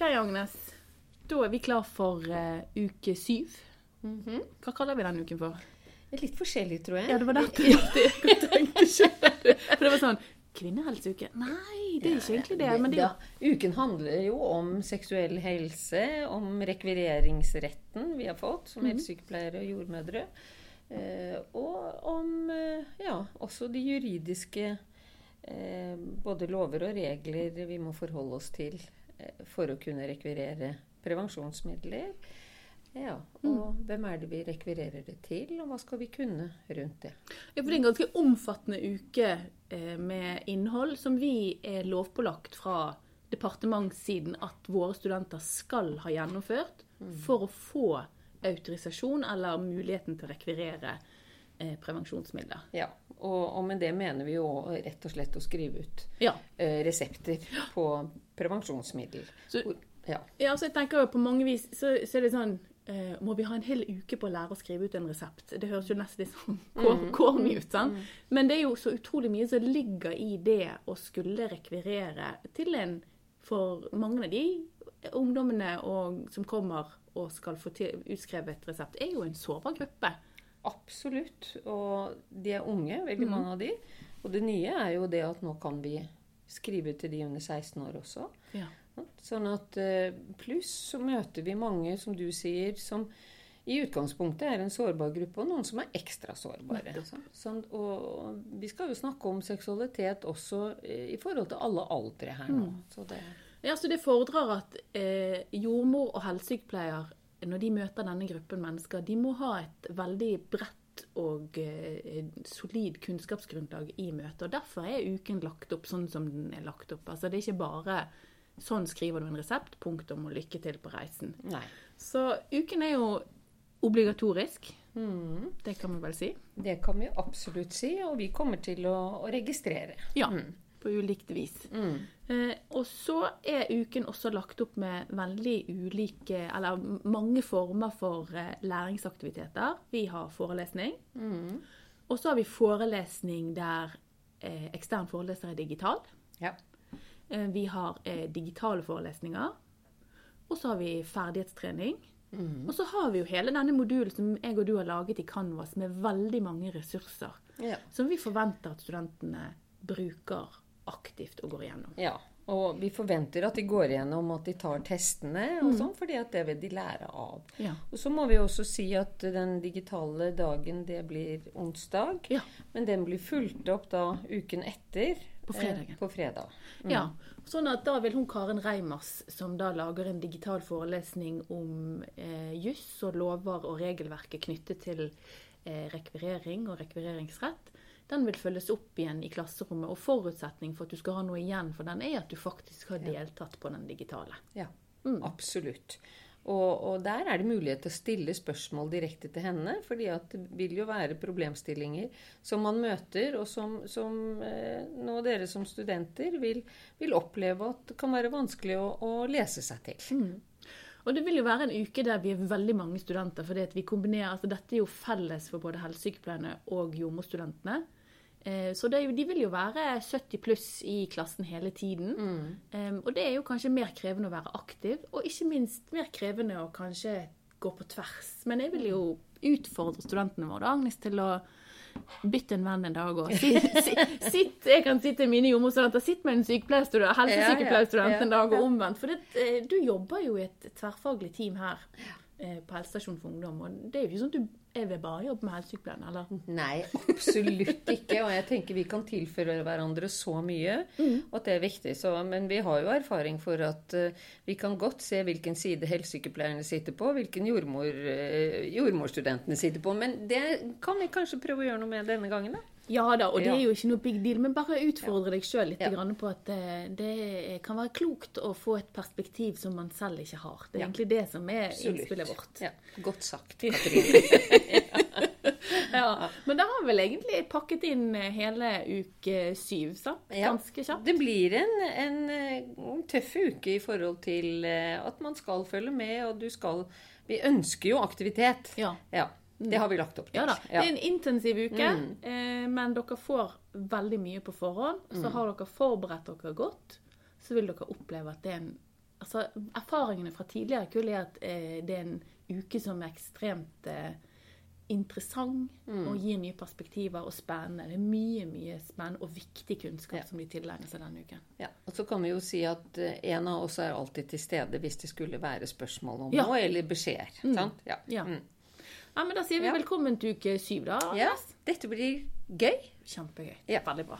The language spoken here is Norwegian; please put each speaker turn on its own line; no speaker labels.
OK, Agnes. Da er vi klar for uh, uke syv.
Mhm.
Hva kaller vi den uken for?
Litt forskjellig, tror jeg.
Ja, det var dette jeg tenkte selv. For det var sånn Kvinnehelseuke? Nei, det er ikke egentlig det. Men det
Ja, uken handler jo om seksuell helse, om rekvireringsretten vi har fått som
Mhm.
helsesykepleiere og jordmødre. Eh, og om eh, ja, også de juridiske både lover og regler vi må forholde oss til for å kunne rekvirere prevensjonsmidler. Ja, og
Mm.
hvem er det vi rekvirerer det til, og hva skal vi kunne rundt det?
Ja, for det er en ganske omfattende uke eh, med innhold som vi er lovpålagt fra departementssiden at våre studenter skal ha gjennomført for å få autorisasjon eller muligheten til å rekvirere eh, prevensjonsmidler.
Ja, og, og med det mener vi jo rett og slett å skrive ut
Ja,
eh, resepter på prevensjonsmiddel.
Så-
Hvor- ja.
ja så jeg tenker jo på mange vis så, så er det sånn eh, Må vi ha en hel uke på å lære å skrive ut en resept? Det høres jo nesten litt sånn kor- corny ut, sant? Men det er jo så utrolig mye som ligger i det å skulle rekvirere til en For mange av de ungdommene og, som kommer og skal få til, utskrevet resept, er jo en sårbar gruppe.
Absolutt. Og de er unge, veldig
Mm.
mange av de. Og det nye er jo det at nå kan vi skrive til de under 16 år også.
Ja.
Sånn at eh, Pluss så møter vi mange, som du sier, som i utgangspunktet er en sårbar gruppe, og noen som er ekstra sårbare. Sånn, og vi skal jo snakke om seksualitet også eh, i forhold til alle aldre her nå.
Mm.
Så det,
Ja, så Det fordrer at eh, jordmor og helsesykepleier, når de møter denne gruppen mennesker, de må ha et veldig bredt og eh, solid kunnskapsgrunnlag i møtet. og Derfor er uken lagt opp sånn som den er lagt opp. Altså Det er ikke bare sånn skriver du en resept, punktum, og lykke til på reisen.
nei.
Så uken er jo obligatorisk.
Mm.
Det kan vi vel si.
Det kan vi absolutt si, og vi kommer til å, å registrere.
Ja,
Mm.
på ulikt vis.
Mm.
Og så er uken også lagt opp med veldig ulike, eller mange former for eh, læringsaktiviteter. Vi har forelesning.
Mm.
Og så har vi forelesning der eh, ekstern foreleser er digital.
Ja.
Eh, vi har eh, digitale forelesninger. Og så har vi ferdighetstrening.
Mm.
Og så har vi jo hele denne modulen som jeg og du har laget i Canvas med veldig mange ressurser.
Ja.
Som vi forventer at studentene bruker aktivt og går igjennom.
ja. Og vi forventer at de går igjennom at de tar testene, og sånn, fordi at det vil de lære av.
Ja.
Og så må vi også si at den digitale dagen, det blir onsdag.
Ja.
Men den blir fulgt opp da uken etter.
På.
Eh, på fredag.
Ja, sånn at da vil hun Karen Reimers, som da lager en digital forelesning om eh, juss og lover og regelverket knyttet til eh, rekvirering og rekvireringsrett, den vil følges opp igjen i klasserommet. Og forutsetning for at du skal ha noe igjen for den, er at du faktisk har deltatt på den digitale.
Ja,
Mm.
absolutt. Og, og der er det mulighet til å stille spørsmål direkte til henne, fordi at det vil jo være problemstillinger som man møter, og som, som eh, nå dere som studenter vil, vil oppleve at det kan være vanskelig å, å lese seg til.
Og det vil jo være en uke der vi er veldig mange studenter, fordi vi kombinerer, altså dette er jo felles for både helsesykepleierne og jordmorstudentene. Eh, Så det, jo- de vil jo være 70 pluss i klassen hele tiden. Em, og det er jo kanskje mer krevende å være aktiv, og ikke minst mer krevende å kanskje gå på tvers. Men jeg vil jo utfordre studentene våre, Agnes, til å bytte en venn en dag og sitt, Jeg kan sitte mine jordmorstudenter sitt med en sykepleierstudent, helsesykepleierstudent
Ja, ja,
en dag, og omvendt. For det, eh, du jobber jo i et tverrfaglig team her på helsestasjonen for ungdom, og det er jo ikke sånn at du jeg vil bare jobbe med helsesykepleien, eller?
Nei, absolutt ikke. Og jeg tenker vi kan tilføre hverandre så mye at det er viktig. Så, men vi har jo erfaring for at uh, vi kan godt se hvilken side helsesykepleierne sitter på, hvilken jordmor, uh, jordmorstudentene sitter på. Men det kan vi kanskje prøve å gjøre noe med denne gangen, da.
Ja da, og det er jo ikke noe big deal, men bare utfordre deg sjøl litt
Ja.
grann på at eh, det kan være klokt å få et perspektiv som man selv ikke har. Det er egentlig det som er
Absolutt.
innspillet vårt.
Ja, godt sagt, Katrine.
Ja. Men da har vi vel egentlig pakket inn eh, hele uke syv, sant?
Ja.
Ganske kjapt.
Det blir en, en, eh, tøff uke i forhold til at man skal følge med, og du skal Vi ønsker jo aktivitet.
Ja.
Ja, Det har vi lagt opp til.
Ja da. Det er en intensiv uke,
Mm.
eh, men dere får veldig mye på forhånd. Så har dere forberedt dere godt, så vil dere oppleve at det er en altså, Erfaringene fra tidligere kull er at eh, det er en uke som er ekstremt eh, interessant og gir nye perspektiver og spennende. Det er mye mye spennende og viktig kunnskap
Ja.
som de tilegner seg denne uken.
Ja, og så kan vi jo si at eh, en av oss er alltid til stede hvis det skulle være spørsmål om
Ja.
noe, eller beskjeder. Sant? Ja.
Ja.
Mm.
Ja, men Da sier vi
Ja.
velkommen til uke syv, da.
ja. Dette blir gøy.
Kjempegøy.
Ja.
Veldig bra.